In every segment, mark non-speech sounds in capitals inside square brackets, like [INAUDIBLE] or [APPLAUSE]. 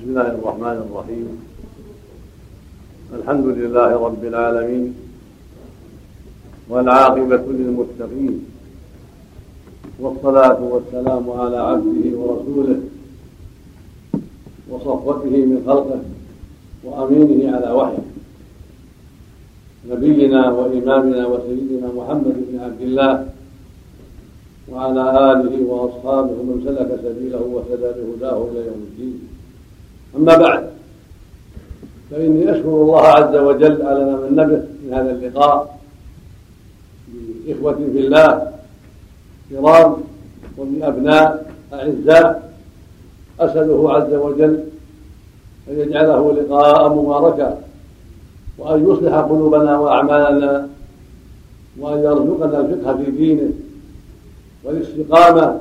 بسم الله الرحمن الرحيم. الحمد لله رب العالمين والعاقبة للمتقين. والصلاة والسلام على عبده ورسوله وصفوته من خلقه وأمينه على وحيه. نبينا وإمامنا وسيدنا محمد بن عبد الله وعلى آله وأصحابه من سلك سبيله وسدى بهداه إلى يوم الدين. أما بعد فإني أشكر الله عز وجل على ما من به في هذا اللقاء. بإخوة في الله كرام وبأبناء أعزاء أسأله عز وجل أن يجعله لقاء مباركا وأن يصلح قلوبنا وأعمالنا وأن يرزقنا الفقه في دينه والاستقامة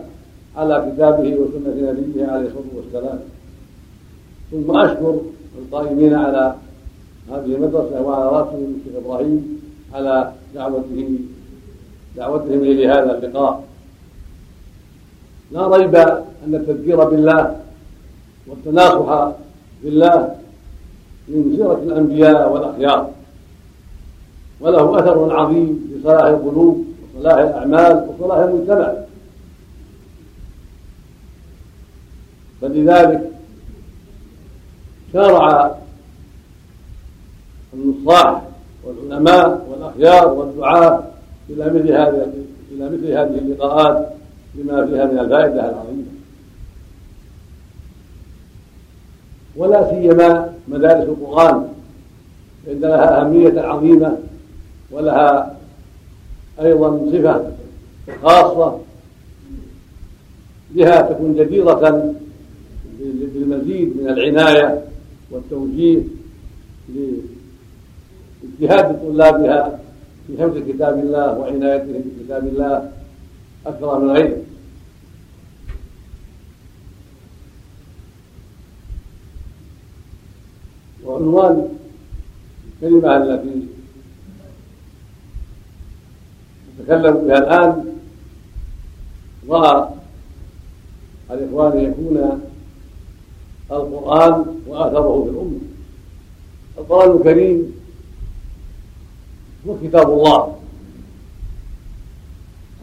على كتابه وسنة نبيه عليه الصلاة والسلام. ثم أشكر القائمين على هذه المدرسة وعلى رأسهم الشيخ إبراهيم على دعوته دعوتهم إلى هذا اللقاء. لا ريب أن التذكير بالله والتناصح بالله من سيرة الأنبياء والأخيار. وله أثر عظيم في صلاح القلوب وصلاح الأعمال وصلاح المجتمع. فلذلك شارع النصاح والعلماء والأخيار والدعاة إلى مثل هذه إلى مثل هذه اللقاءات لما فيها من الفائدة العظيمة. ولا سيما مدارس القرآن فإن لها أهمية عظيمة ولها أيضا صفة خاصة بها تكون جديرة بالمزيد من العناية والتوجيه لاجتهاد طلابها في حفظ كتاب الله وعنايتهم بكتاب الله أكثر من غيره. وعنوان الكلمة التي نتكلم بها الآن رأى الإخوان يكون القرآن وآثره في الأمة القرآن الكريم هو كتاب الله.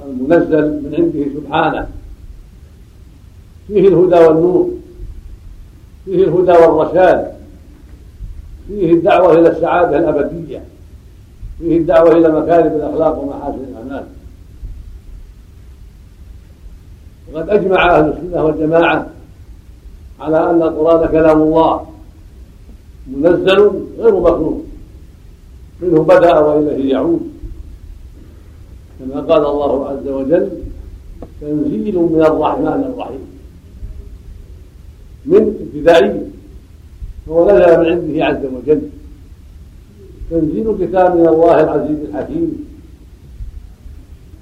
المنزل من عنده سبحانه. فيه الهدى والنور. فيه الهدى والرشاد. فيه الدعوة إلى السعادة الأبدية. فيه الدعوة إلى مكارم الأخلاق ومحاسن الأعمال. وقد أجمع أهل السنة والجماعة على أن القرآن كلام الله منزل غير مخلوق. منه بدأ وإليه يعود. كما قال الله عز وجل تنزيل من الرحمن الرحيم. من ابتدائي هو نزل من عنده عز وجل. تنزيل كتاب من الله العزيز الحكيم.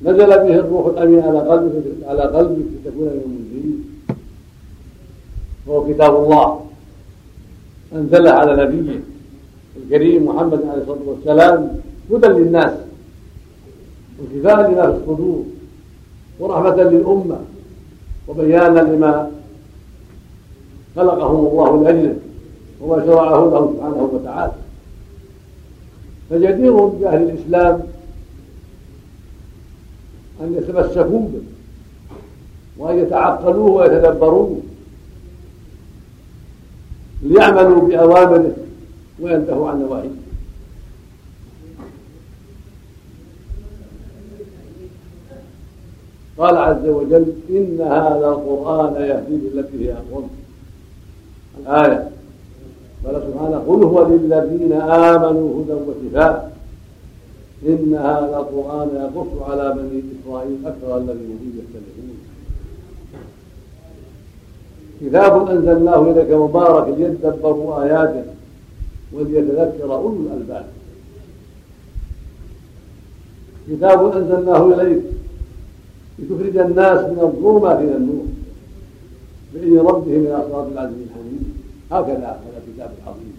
نزل به الروح الأمين على قلبك على قلبك لتكون من المنزلين وهو كتاب الله. انزله على نبيه الكريم محمد عليه الصلاة والسلام هدى للناس وشفاء لما في الصدور ورحمة للأمة وبيانا لما خلقهم الله لاجله وما شرعه له سبحانه وتعالى. فجدير بأهل الإسلام أن يتمسكوا به وأن يتعقلوه ويتدبروه ليعملوا بأوامره وينتهوا عن نواهيه. قال عز وجل إن هذا القرآن يهدي للتي هي أقوم. الآية قال سبحانه قل هو للذين آمنوا هدى وشفاء. إن هذا القرآن يقص على بني إسرائيل أكثر الذي به يختلفون كتاب أنزلناه إليك مبارك ليدبروا آياته وليتذكر أولو الألباب. كتاب أنزلناه إليك لتخرج الناس من الظلمات إلى النور. بإذن ربهم إلى صراط العزيز الحميد. هكذا هذا الكتاب العظيم.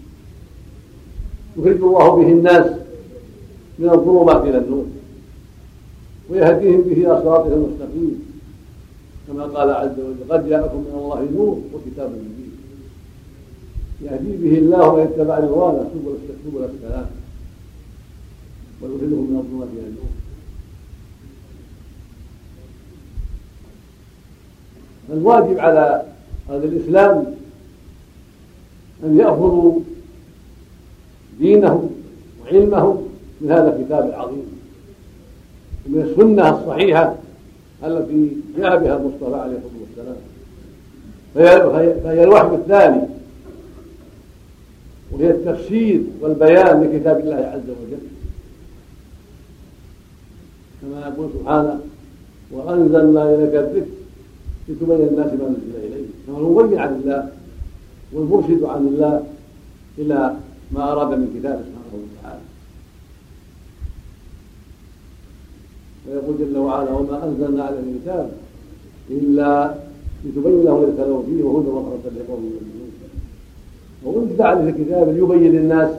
يخرج الله به الناس من الظلمات إلى النور. ويهديهم به إلى صراطه المستقيم. كما قال عز وجل قد جاءكم من الله نور وكتاب مبين. يهدي به الله ويتبع رضوانه. سبل السلام. ويخرجهم من الظلمات إلى النور. فالواجب على أهل الإسلام أن يأخذوا دينهم وعلمهم من هذا الكتاب العظيم ومن السنة الصحيحة. التي جاء بها المصطفى عليه الصلاة والسلام. فهي الوحي الثاني. وهي التفسير والبيان لكتاب الله عز وجل. كما يقول سبحانه وأنزلنا إليك الذكر لتبين الناس ما نزل إليه كما المبين عن الله والمرشد عن الله إلى ما أراد من كتابه سبحانه وتعالى ويقول جل وعلا وما أنزلنا على الكتاب إلا لتبين له ما يختلفون فيه وهدى ورحمة لقوم يؤمنون. وأنزل عليه الكتاب ليبين للناس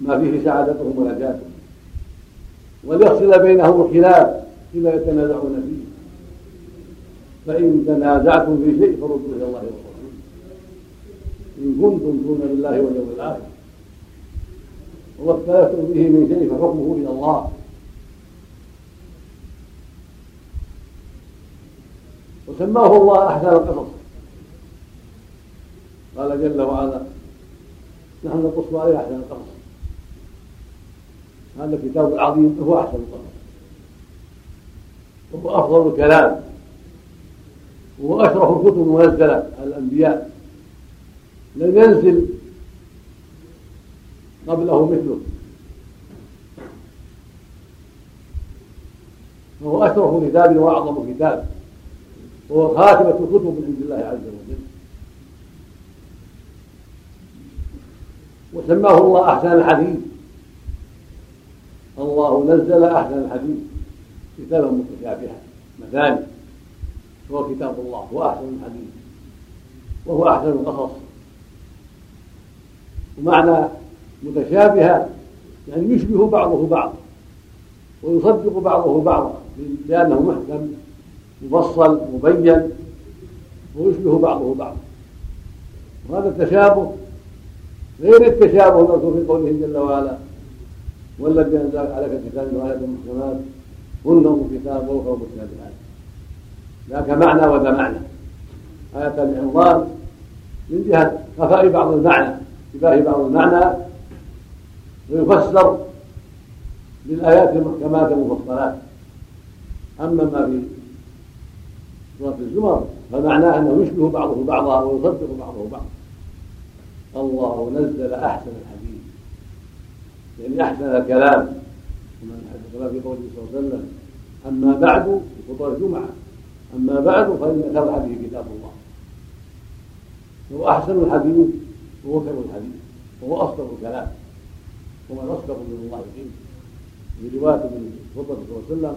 ما فيه سعادتهم ونجاتهم. وليفصل بينهم الخلاف فيما يتنازعون فيه. فإن تنازعتم في شيء فردوا إلى الله والرسول إن كنتم تؤمنون بالله واليوم الآخر. وما اختلفتم به من شيء فحكمه إلى الله. وسماه الله أحسن القصص قال جل وعلا نحن نقص عليه أحسن القصص هذا الكتاب العظيم هو أحسن القصص وهو أفضل الكلام. وهو أشرف الكتب المنزلة على الأنبياء. لم ينزل قبله مثله. وهو أشرف كتاب وأعظم كتاب. وهو خاتمة الكتب من عند الله عز وجل. وسماه الله أحسن الحديث. الله نزل أحسن الحديث. كتابا متشابها. مثاني. هو كتاب الله. هو أحسن الحديث. وهو أحسن القصص. ومعنى متشابهة يعني يشبه بعضه بعضا ويصدق بعضه بعضا. لأنه محكم. مفصل مبين ويشبه بعضه بعضا. وهذا التشابه غير التشابه المذكور في قوله جل وعلا والذي أنزل عليك الكتاب وآية محكمات هن كتاب وأخرى متشابهات ذاك معنى وذا معنى. آية العنوان من جهة خفاء بعض المعنى شباه بعض المعنى ويفسر بالآيات المحكمات المفصلات أما ما في سورة الزمر فمعناه أنه يشبه بعضه بعضا ويصدق بعضه بعضا الله نزل أحسن الحديث. يعني أحسن الكلام. كما في قوله صلى الله عليه وسلم أما بعد في خطبة الجمعة أما بعد فإن خير الحديث كتاب الله. هو أحسن الحديث وهو خير الحديث وهو أصدق الكلام. ومن أصدق من الله فيه. في رواية من خطبة صلى الله عليه وسلم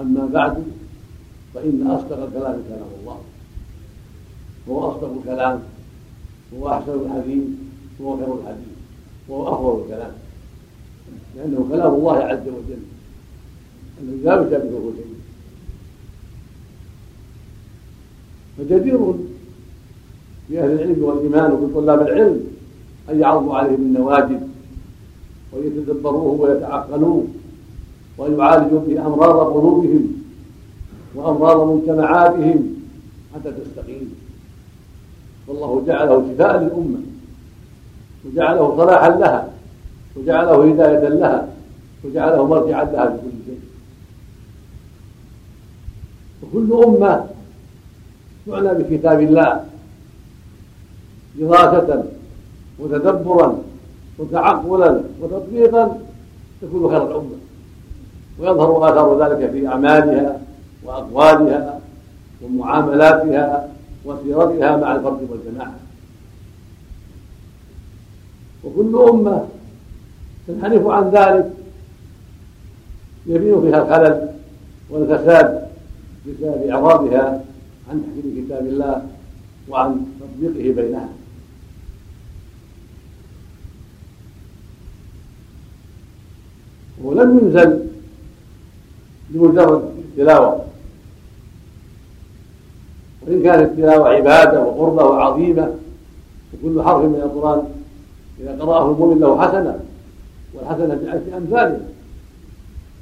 أما بعد فإن أصدق الكلام كلام الله. وهو أصدق الكلام وهو أحسن الحديث وهو خير الحديث وهو أفضل الكلام. لأنه كلام الله عز وجل. الذي لا يشابهه شيء. فجدير بأهل العلم والإيمان وبطلاب العلم أن يعرضوا عليهم النواجذ ويتدبروه ويتعقلوه وأن يعالجوا به أمراض قلوبهم. وأمراض مجتمعاتهم حتى تستقيم. والله جعله شفاء للأمة وجعله صلاحا لها وجعله هداية لها وجعله مرجعا لها في كل شيء. وكل أمة تعنى بكتاب الله دراسة وتدبرا وتعقلا وتطبيقا تكون خير الأمة ويظهر آثار ذلك في أعمالها وأقوالها ومعاملاتها وسيرتها مع الفرد والجماعة. وكل أمة تنحرف عن ذلك يبين فيها الخلل والفساد بسبب إعراضها عن تحكيم كتاب الله وعن تطبيقه بينها. ولم ينزل بمجرد تلاوة. وإن كانت التلاوة عبادة وقربة وعظيمة وكل حرف من القرآن إذا قرأه المؤمن له حسنة والحسنة بعشر أمثالها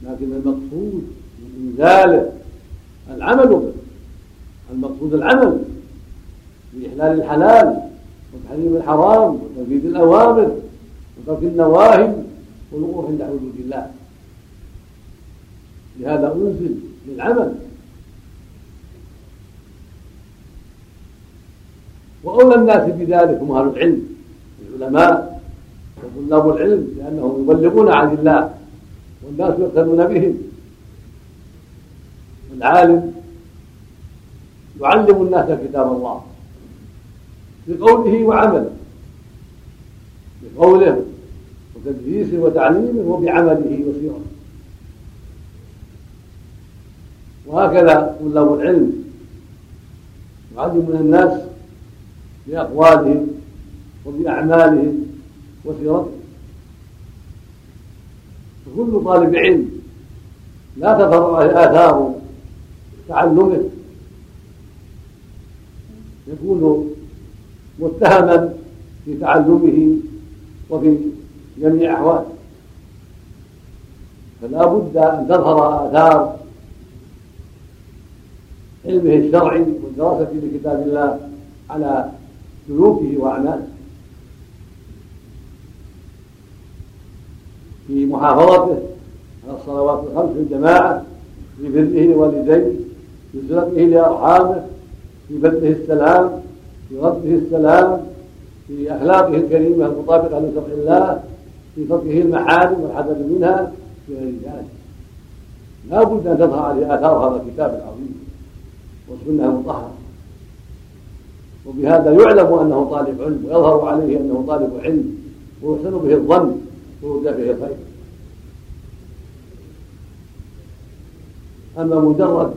لكن المقصود من إنزاله العمل به المقصود العمل بإحلال الحلال وتحريم الحرام وتنفيذ الأوامر وترك النواهي والوقوف عند حدود الله. لهذا أنزل للعمل وأولى الناس بذلك هم أهل العلم العلماء وطلاب العلم لأنهم يبلغون عن الله والناس يقتدون بهم. العالم يعلم الناس كتاب الله بقوله وعمله بقوله وتدريسه وتعليمه وبعمله وسيرته وهكذا طلاب العلم يعلمون الناس بأقوالهم وبأعمالهم وسيرتهم فكل طالب علم لا تظهر عليه آثار تعلمه. يكون متهما في تعلمه وفي جميع أحواله. فلا بد أن تظهر آثار علمه الشرعي والدراسة لكتاب الله على سلوكه وأعماله. في محافظته على الصلوات الخمس في الجماعة في بره لوالديه في صلته لأرحامه في بذله السلام في رده السلام في أخلاقه الكريمة المطابقة لشرع الله في تركه المحارم والحذر منها في غير ذلك. لا بد أن تظهر عليه آثار هذا الكتاب العظيم والسنة المطهرة. وبهذا يعلم أنه طالب علم ويظهر عليه أنه طالب علم ويحسن به الظن ويرجى به الخير. أما مجرد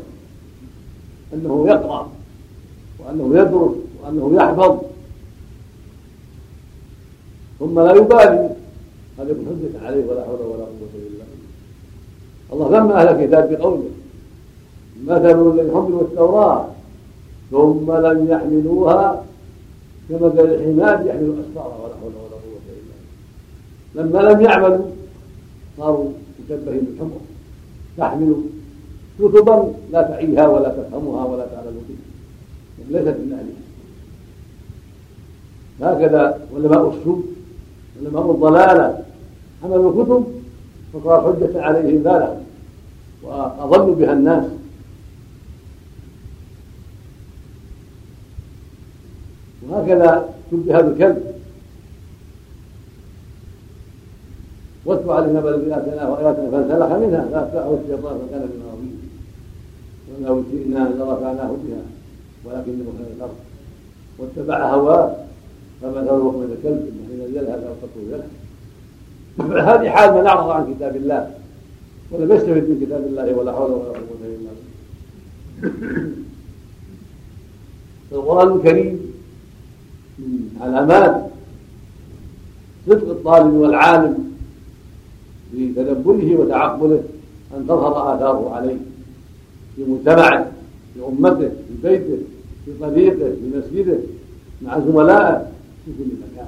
أنه يقرأ وأنه يدرس وأنه يحفظ ثم لا يبالي هذا يكون حجة عليه ولا حول ولا قوة إلا بالله. الله ذم أهل الكتاب بقوله مثل الذي حملوا التوراة ثم لم يحملوها كمثل الحمار يحمل اسفارا ولا حول ولا قوة إلا بالله. لما لم يعملوا صاروا مشبهين بالحمر. تحمل كتبا لا تعيها ولا تفهمها ولا تعلم بها ليست من اهلها هكذا علماء السوء علماء الضلالة حملوا كتب فصار حجة عليهم بالغ وأضلوا بها الناس. وهكذا شبه بالكلب واتل علينا بل آتيناه اياتنا فانسلخ منها. فاتبعه الشيطان فكان من الغاوين ولو شئنا لرفعناه بها. ولكنه كان الأرض. واتبع هواه. فمثله من الكلب. حين يلهث أو تطلب يلهث هذه حال من اعرض عن كتاب الله. ولم يستفد من كتاب الله ولا حول ولا قوة إلا بالله. [COUGHS] القرآن الكريم علامات صدق الطالب والعالم في تدبره وتعقله أن تظهر آثاره عليه في مجتمعه في أمته في بيته في طريقه في مسجده مع زملائه في كل مكان.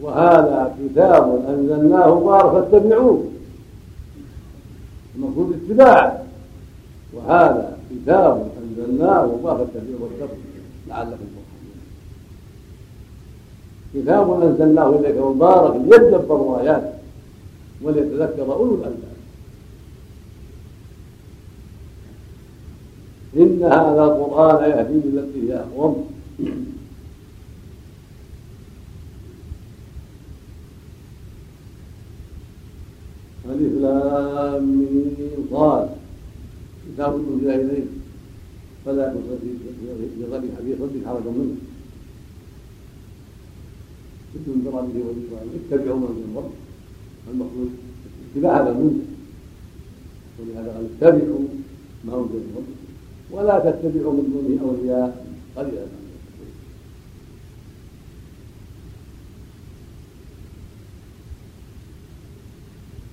وهذا كتاب أنزلناه مبارك فاتبعوه المفروض اتباعه. وهذا كتاب انزلناه مبارك فيه واتقوا لعلكم ترحمون كتاب أنزلناه اليك مبارك ليدبروا آياته وليتذكر أولو الألباب. إن هذا القرآن يهدي للتي هي اقوم لام صاد كتاب أنزل إليك فلا يكن في غير حديث صدق حرج منه. كنت من برامجه والإسلام اتبعوا من من رب المقصود اتباع هذا المنزل. ولهذا قال اتبعوا ما انزل من رب ولا تتبعوا من دونه أولياء. قليلا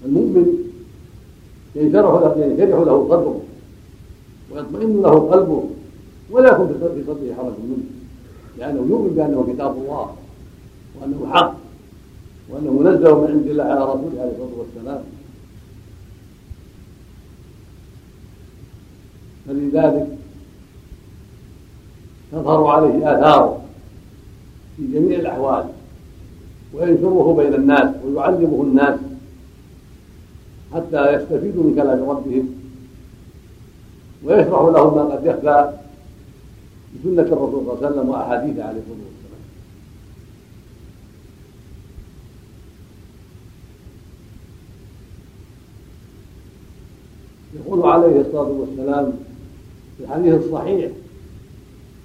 المؤمن ينشرح له ينشرح له صدره ويطمئن له قلبه ولا يكون في صدره حرج منه. لأنه يؤمن بأنه كتاب الله وأنه حق وأنه منزل من عند الله على رسوله عليه الصلاة والسلام. فلذلك تظهر عليه آثاره في جميع الأحوال وينشره بين الناس ويعلمه الناس حتى يستفيدوا من كلام ربهم ويشرح لهم ما قد يخفى بسنة الرسول صلى الله عليه وسلم وأحاديثه عليه الصلاة والسلام. يقول عليه الصلاة والسلام في الحديث الصحيح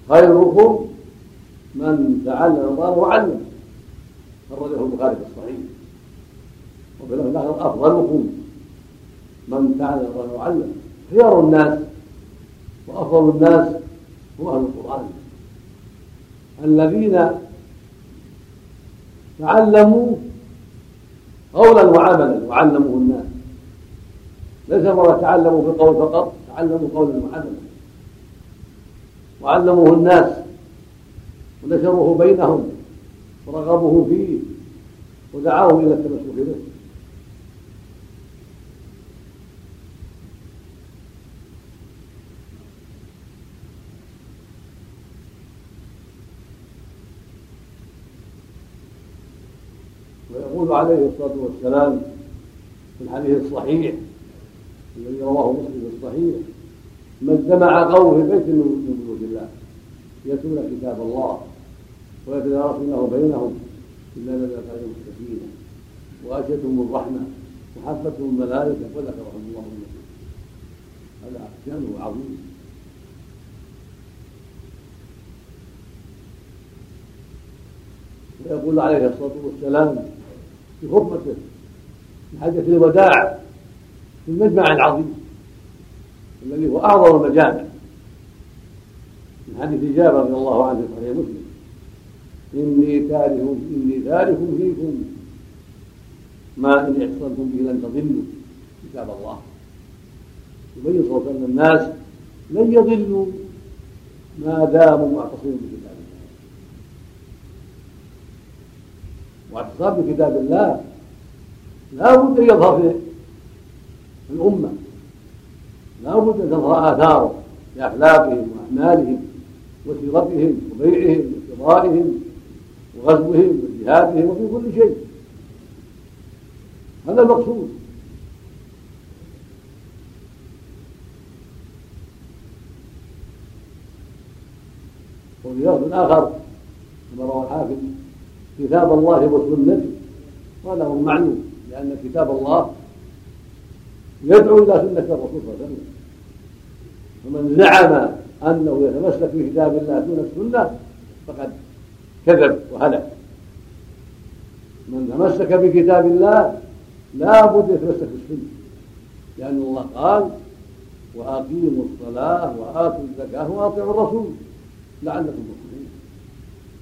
خيركم من تعلم القرآن وعلم. خرجه البخاري في الصحيح. وفي الآخر أفضلكم من تعلم القرآن وعلم. خيار الناس وأفضل الناس هم أهل القرآن. الذين تعلموا قولا وعملا وعلموه الناس. ليس مرة تعلموا في القول فقط تعلموا قولا وعملا. وعلموه الناس ونشروه بينهم ورغبوه فيه ودعاهم إلى التمسك به. ويقول عليه الصلاة والسلام في الحديث الصحيح الذي رواه مسلم في الصحيح ما اجتمع قوم في بيت من بيوت الله يتلون كتاب الله ويتدارسونه بينهم إلا نزلت عليهم السكينه واتيتهم الرحمة وحفتهم الملائكة وذكرهم الله النبي هذا شأنه عظيم. ويقول عليه الصلاة والسلام في خطبته في حجه الوداع في المجمع العظيم الذي هو أعظم المجامع. من حديث جابر رضي الله عنه في صحيح مسلم إني تارك إني تارك فيكم ما إن اعتصمتم به لن تضلوا كتاب الله. يبين عليه وسلم الناس لن يضلوا ما داموا معتصمين بكتاب واعتصام بكتاب الله لا بد أن يظهر في الأمة. لا بد أن تظهر آثاره في أخلاقهم وأعمالهم وسيرتهم وبيعهم وشرائهم وغزوهم وجهادهم وفي كل شيء. هذا المقصود. وفي لفظ آخر كما روى الحاكم كتاب الله وسنته وهذا هو المعلوم لأن كتاب الله يدعو إلى سنة الرسول صلى الله عليه وسلم. فمن زعم أنه يتمسك بكتاب الله دون السنة فقد كذب وهلك. من تمسك بكتاب الله لا بد يتمسك بالسنة لأن الله قال وأقيموا الصلاة وآتوا الزكاة وأطيعوا الرسول لعلكم تفلحون.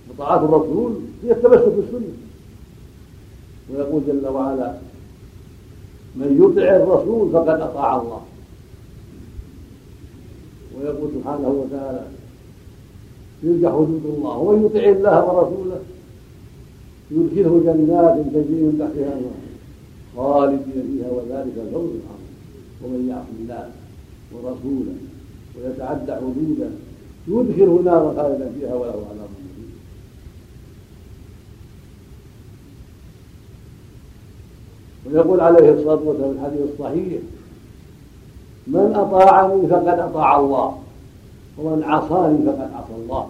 وطاعه الرسول هي التمسك بالسنة. ويقول جل وعلا من يطع الرسول فقد أطاع الله. ويقول سبحانه وتعالى تلك حدود الله. ومن يطع الله ورسوله يدخله جنات تجري من تحتها الأنهار خالدين فيها وذلك الفوز العظيم. ومن يعص الله ورسوله ويتعدى حدوده يدخله نارا خالدا فيها وله عذاب ويقول عليه الصلاة والسلام في الحديث الصحيح. من أطاعني فقد أطاع الله ومن عصاني فقد عصى الله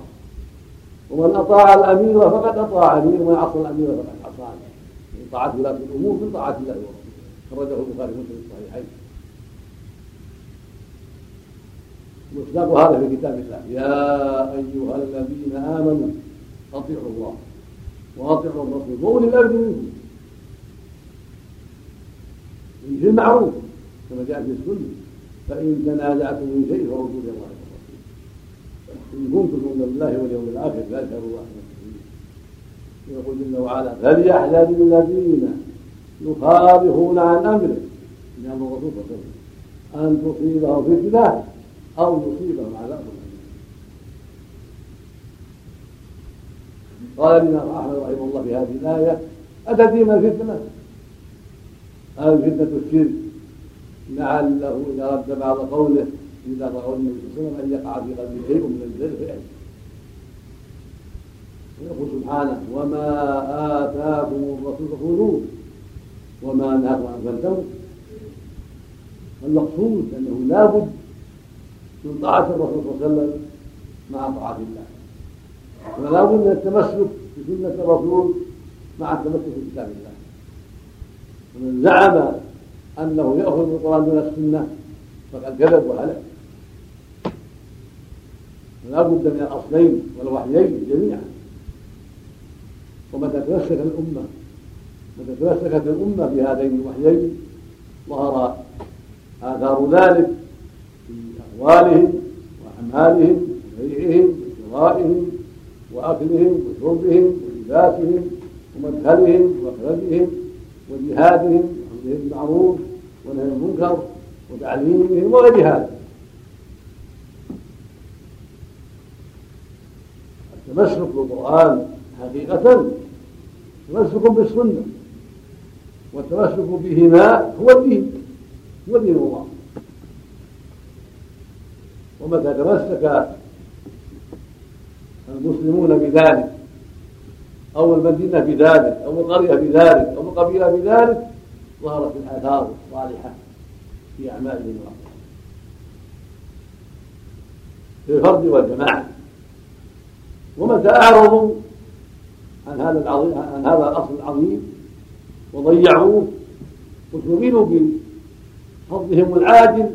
ومن أطاع الأمير فقد اطاعني ومن عصى الأمير فقد عصاني. من طاعة ولاة الأمور من طاعة الله ورسوله خرجه البخاري ومسلم في الصحيحين. مصداق هذا في كتاب الله. يا أيها الذين آمنوا أطيعوا الله وأطيعوا الرسول. وأولي الأمر منكم. في المعروف كما جاء في السنة. فإن تنازعتم من شيء فردوا إلى الله والرسول إن كنتم تؤمنون بالله واليوم الآخر ذلك هو الله يقول جل وعلا فليحذر الذين يخالفون عن أمره. من أمر الرسول صلى الله عليه وسلم أن تصيبهم فتنة أو يصيبهم عذاب. قال الإمام أحمد رحمه الله في هذه الآية أتدين الفتنة؟ قال الفتنة الشرك لعله إذا رد بعض قوله إذا رأوا النبي صلى الله عليه وسلم أن يقع في قلبه شيء من فيأتي ويقول سبحانه وما آتاكم الرسول فخذوه وما نهاكم عن فانتهوا المقصود أنه لا بد من طاعة الرسول صلى الله عليه وسلم مع طاعة الله. ولا بد من التمسك بسنة الرسول مع التمسك بكتاب الله. ومن زعم أنه يأخذ القرآن دون السنة فقد كذب وهلك. ولا بد من الأصلين والوحيين جميعا. ومتى تمسك الأمة متى تمسكت الأمة بهذين الوحيين ظهر آثار ذلك في أقوالهم وأعمالهم وبيعهم وشرائهم وأكلهم وشربهم ولباسهم ومدخلهم ومخرجهم وجهادهم وأمرهم بالمعروف ونهي المنكر وتعليمهم وغير هذا. التمسك بالقرآن حقيقة تمسك بالسنة والتمسك بهما هو الدين هو دين الله. ومتى تمسك المسلمون بذلك أو المدينة بذلك أو القرية بذلك أو القبيلة بذلك ظهرت الآثار الصالحة في أعمالهم في الفرد والجماعة. ومتى أعرضوا عن هذا العظيم عن هذا الأصل العظيم وضيعوه وشغلوا بفضلهم العاجل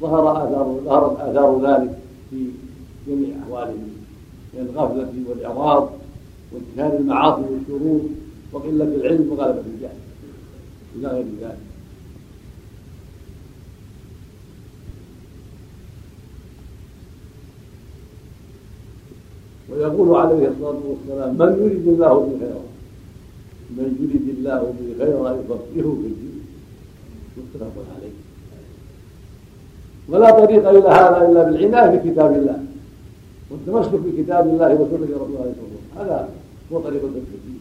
ظهر آثار ظهرت آثار ذلك في جميع أحوالهم من الغفلة والإعراض وانتشار المعاصي والشرور وقلة العلم وغلبة الجهل. إلى غير ذلك. ويقول عليه الصلاة والسلام من يريد الله به خيرا من يريد الله به خيرا يفقهه في الدين. متفق عليه. ولا طريق إلى هذا إلا بالعناية بكتاب الله. والتمسك بكتاب الله وسنة رسول الله صلى الله عليه هذا هو طريق في الدين.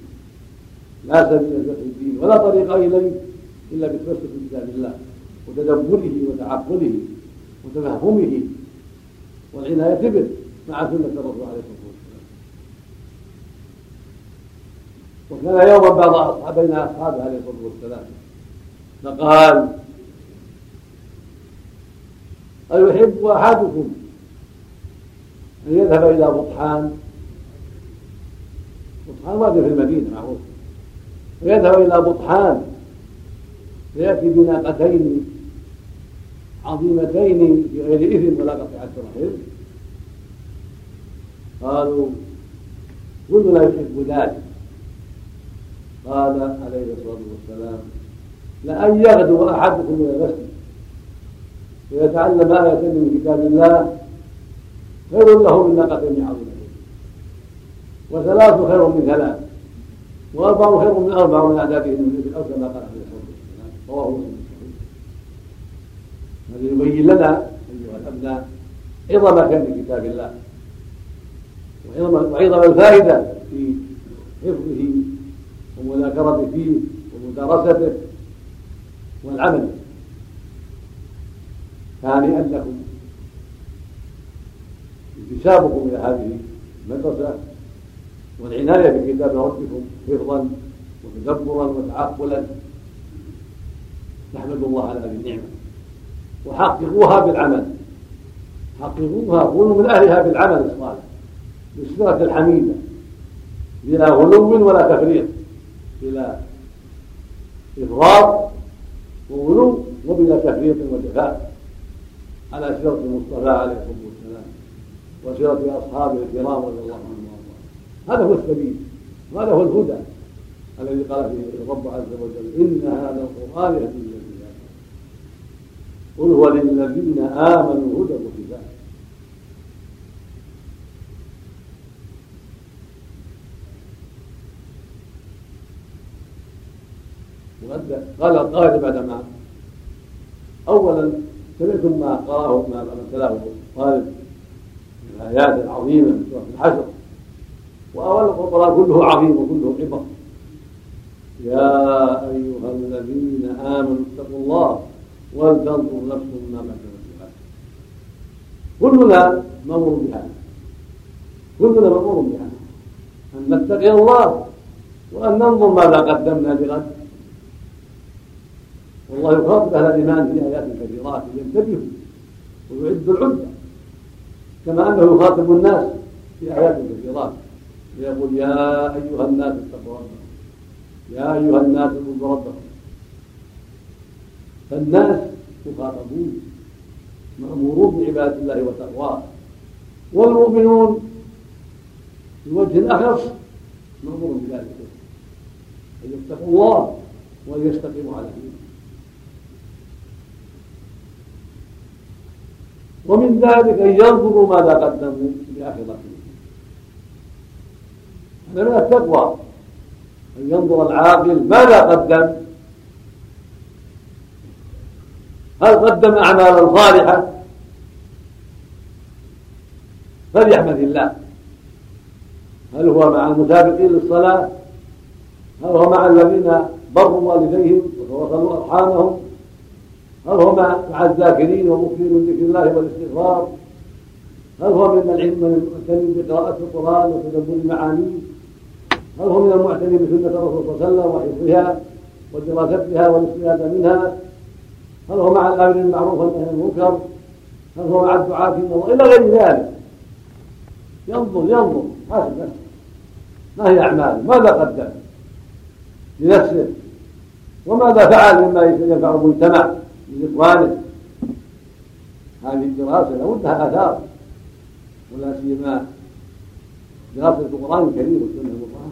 لا سبيل في الدين ولا طريق إليه إلا بالتمسك بكتاب الله وتدبره وتعقله وتفهمه والعناية به مع سنة الرسول عليه الصلاة والسلام وكان يوما بعض بين أصحابه عليه الصلاة والسلام فقال أيحب أحدكم أن يذهب إلى بطحان بطحان وادي في المدينة معروف. ويذهب إلى بطحان. فيأتي بناقتين عظيمتين بغير إثم ولا قطيعة رحم قالوا كلنا يحب ذلك؟ قال عليه الصلاة والسلام لأن يغدو أحدكم إلى المسجد. ويتعلم آية من كتاب الله خير له من ناقتين عظيمتين وثلاث خير من ثلاث وأربع خير من أربع من أعدادهم أو كما قال عليه الصلاة والسلام. رواه مسلم. هذا يبين لنا أيها الأبناء عظم كان كتاب الله وعظم الفائدة في حفظه ومذاكرته فيه ومدارسته والعمل. هانئا لكم انتسابكم إلى هذه المدرسة والعناية بكتاب ربكم حفظا وتدبرا وتعقلا. نحمد الله على هذه النعمة. وحققوها بالعمل. حققوها كونوا من أهلها بالعمل الصالح بالصلة الحميدة. بلا غلو ولا تفريط. بلا إفراط وغلو وبلا تفريط وجفاء على سيرة المصطفى عليه الصلاة والسلام وسيرة أصحابه الكرام رضي الله عنهم. هذا هو السبيل وهذا هو الهدى الذي قال فيه الرب عز وجل إن هذا القرآن يهدي للذين قل هو للذين آمنوا هدى وكتاب قال القائل بعدما اولا سمعتم ما قرأه ما تلاه طالب الآيات العظيمة من سورة الحشر. والقرآن كله عظيم وكله عبر. يا أيها الذين آمنوا اتقوا الله ولتنظر نفس ما قدمت لغد كلنا مأمور بهذا. كلنا مأمور بهذا. أن نتقي الله وأن ننظر ماذا قدمنا لغد والله يخاطب أهل الإيمان في آيات كثيرات لينتبهوا ويعدوا العدة. كما أنه يخاطب الناس في آيات كثيرات ويقول يا أيها الناس اتقوا ربكم. يا أيها الناس اعبدوا ربكم. فالناس مخاطبون مأمورون بعبادة الله وتقواه. والمؤمنون في وجه أخص مأمور بذلك. أن يتقوا الله وأن يستقيموا على دينه ومن ذلك أن ينظروا ماذا قدموا لآخرتهم هذا من التقوى. أن ينظر العاقل ماذا قدم. هل قدم أعمالا صالحة؟ فليحمد الله. هل هو مع المسابقين للصلاة؟ هل هو مع الذين بروا والديهم وتوصلوا أرحامهم؟ هل هو مع الذاكرين ومكثرين ذكر الله والاستغفار؟ هل هو من العلم من بقراءة القرآن وتدبر معانيه هل هو من المعتني بسنة الرسول صلى الله عليه وسلم وحفظها ودراستها والاستفادة منها؟ هل هو مع الآمر بالمعروف والنهي عن المنكر؟ هل هو مع الدعاة إلى الله؟ إلى غير ذلك. ينظر ينظر. حاسب نفسه ما هي أعماله ماذا قدم؟ لنفسه. وماذا فعل مما ينفع المجتمع؟ إخوانه هذه الدراسة لابدها آثار ولا سيما دراسة القرآن الكريم والسنة المطهرة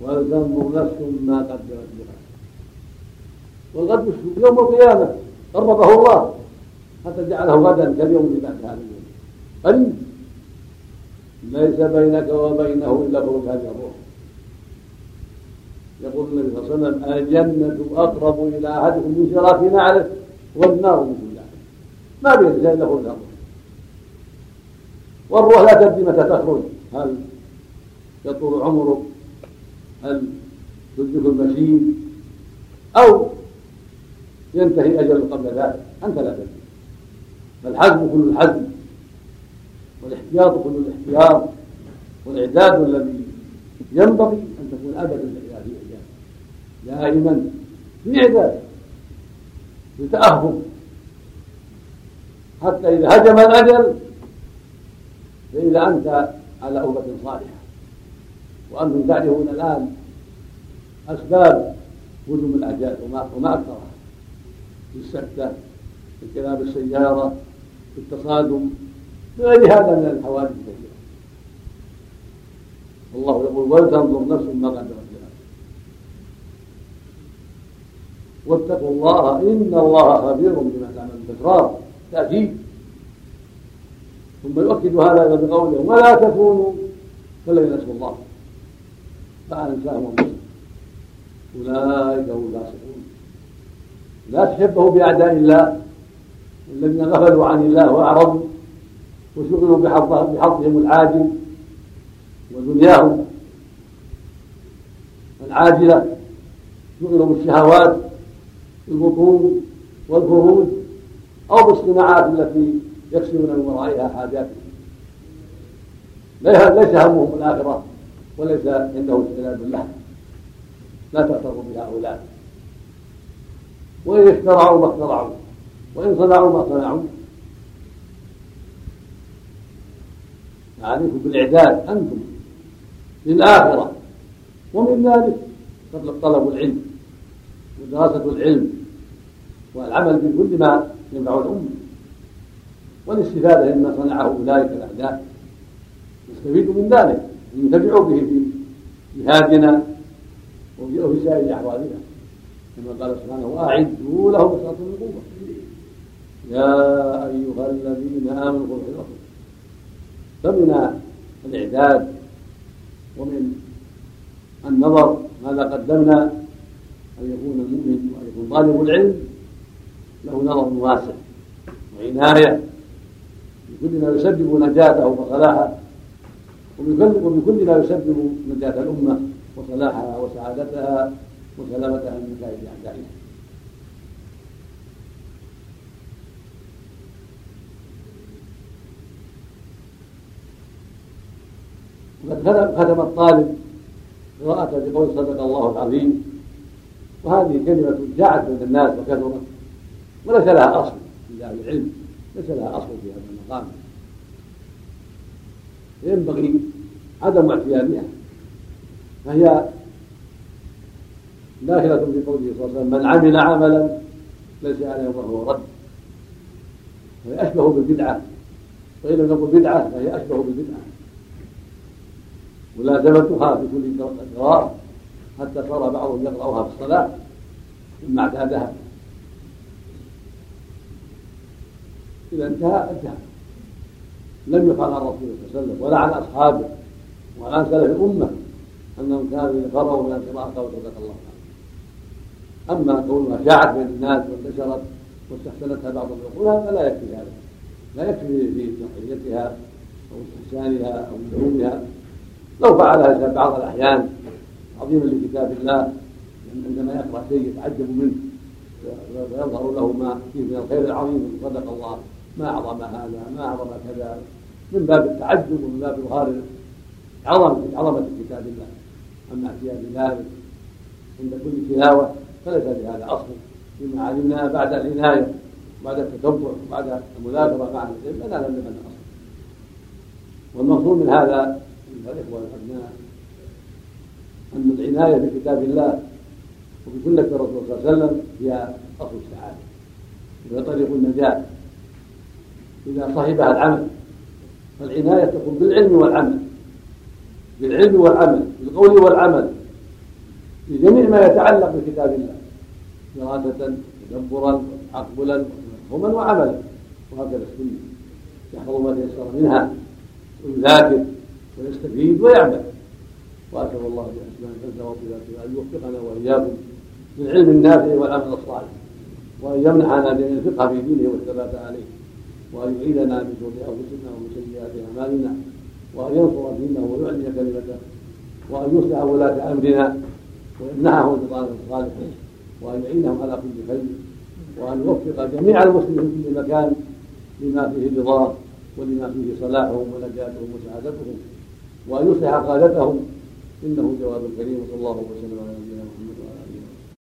ولتنظر نفس ما قدمت لغد والغد يوم القيامة قربه الله حتى جعله غدا كاليوم اللي بعد هذا اليوم. قريب. ليس بينك وبينه إلا خروج هذه الروح يقول النبي صلى الله عليه وسلم الجنة أقرب إلى أحدكم من شراك نعله والنار من كل ما بين إلا خروج الروح والروح لا تدري متى تخرج. هل يطول عمرك؟ هل تدرك المشي أو ينتهي أجل قبل ذلك. أنت لا تدري. فالحزم كل الحزم والاحتياط كل الاحتياط والإعداد الذي ينبغي أن تكون إعداد دائما. في إعداد في تأهب حتى إذا هجم الأجل فإذا أنت على أوبة صالحة. وأنتم تعرفون الآن أسباب هجوم الأجال وما, وما أكثرها في السكتة في انقلاب السيارة في التصادم. بغير هذا من الحوادث الكثيرة. الله يقول ولتنظر نفس ما قدمت لها واتقوا الله إن الله خبير بما تعمل تكرار. تأكيد ثم يؤكد هذا بقوله ولا تكونوا كالذين نسوا الله. فأنساهم الله. أولئك هم الفاسقون. لا تشبهوا بأعداء الله. الذين غفلوا عن الله وأعرضوا. وشغلوا بحظهم العاجل. ودنياهم. العاجلة. شغلوا بالشهوات. البطون والفروج أو بالصناعات التي يكسبون من ورائها حاجاتهم ليس همهم الآخرة وليس عندهم استعداد بالله لا تغتروا بهؤلاء وإن اخترعوا ما اخترعوا وإن صنعوا ما صنعوا. عليكم بالإعداد أنتم للآخرة ومن ذلك طلب العلم. ودراسة العلم والعمل بكل ما ينفع الأمة. والاستفادة مما صنعه أولئك الأعداء. نستفيد من ذلك. ينتفع به في جهادنا وفي سائر أحوالنا. كما قال سبحانه وأعدوا له بساطة من قوة. يا أيها الذين آمنوا خذوا حذركم فمن الإعداد ومن النظر ماذا قدمنا أن يكون المؤمن وأن يكون طالب العلم له نظر واسع وعناية بكل ما يسبب نجاته وصلاحه وبكل ما يسبب نجاة الأمة وصلاحها وسعادتها وسلامتها من مكائد أعدائها. وقد ختم الطالب قراءة بقول صدق الله العظيم وهذه كلمة جاءت بين الناس وكثرت وليس لها أصل في أهل العلم ليس لها أصل في هذا المقام. ينبغي عدم اعتيادها. فهي داخلة في قوله صلى الله عليه وسلم من عمل عملا ليس عليه فهو رد. وهي أشبه بالبدعة. وإن لم نقل بدعة فهي أشبه بالبدعة. ملازمتها في كل قراءة حتى صار بعضهم يقرأها في الصلاة مما اعتادها إذا انتهى انتهى. لم يقال عن الرسول صلى الله عليه وسلم ولا عن أصحابه ولا عن سلف الأمة أنهم كانوا يقرأوا من القراءة قول صدق الله تعالى. أما كونها شاعت بين الناس وانتشرت واستحسنتها بعض العقول هذا لا يكفي هذا. لا يكفي في تنقيتها أو استحسانها أو لزومها لو فعلها بعض الأحيان عظيما لكتاب الله عندما يقرأ شيء يتعجب منه ويظهر له ما فيه من الخير العظيم صدق الله ما أعظم هذا ما أعظم كذا من باب التعجب ومن باب إظهار عظمة عظمة كتاب الله. أما اعتياد ذلك عند كل تلاوة فليس لهذا أصل. فيما علمنا بعد العناية بعد التتبع بعد المذاكرة مع العلم فلا لم أصل والمقصود من هذا أيها الإخوة الأبناء أن العناية بكتاب الله وبسنة الرسول صلى الله عليه وسلم هي أصل السعادة. وهي طريق النجاة إذا صحبها العمل فالعناية تكون بالعلم والعمل. بالعلم والعمل بالقول والعمل. في جميع ما يتعلق بكتاب الله. دراسة تدبرا وتعقلا ومفهوما وعملا. وهكذا السنة. يحفظ ما تيسر منها. ويذاكر ويستفيد ويعمل. واسال الله باسماء الحسنى وصفاته ان يوفقنا وإياكم للعلم النافع والعمل الصالح. وأن يمنحنا جميع الفقه في دينه والثبات عليه. وأن يعيذنا من شرور أنفسنا ومن سيئات أعمالنا. وأن ينصر دينه ويعلي كلمته. وأن يصلح ولاة أمرنا. ويمنحهم بطانه الصالحين وأن يعينهم على كل خير. وأن يوفق جميع المسلمين في كل مكان لما فيه رضاه ولما فيه صلاحهم ونجاتهم وسعادتهم. وأن يصلح قادتهم إنه جواد كريم صلى الله وسلم على نبينا محمد.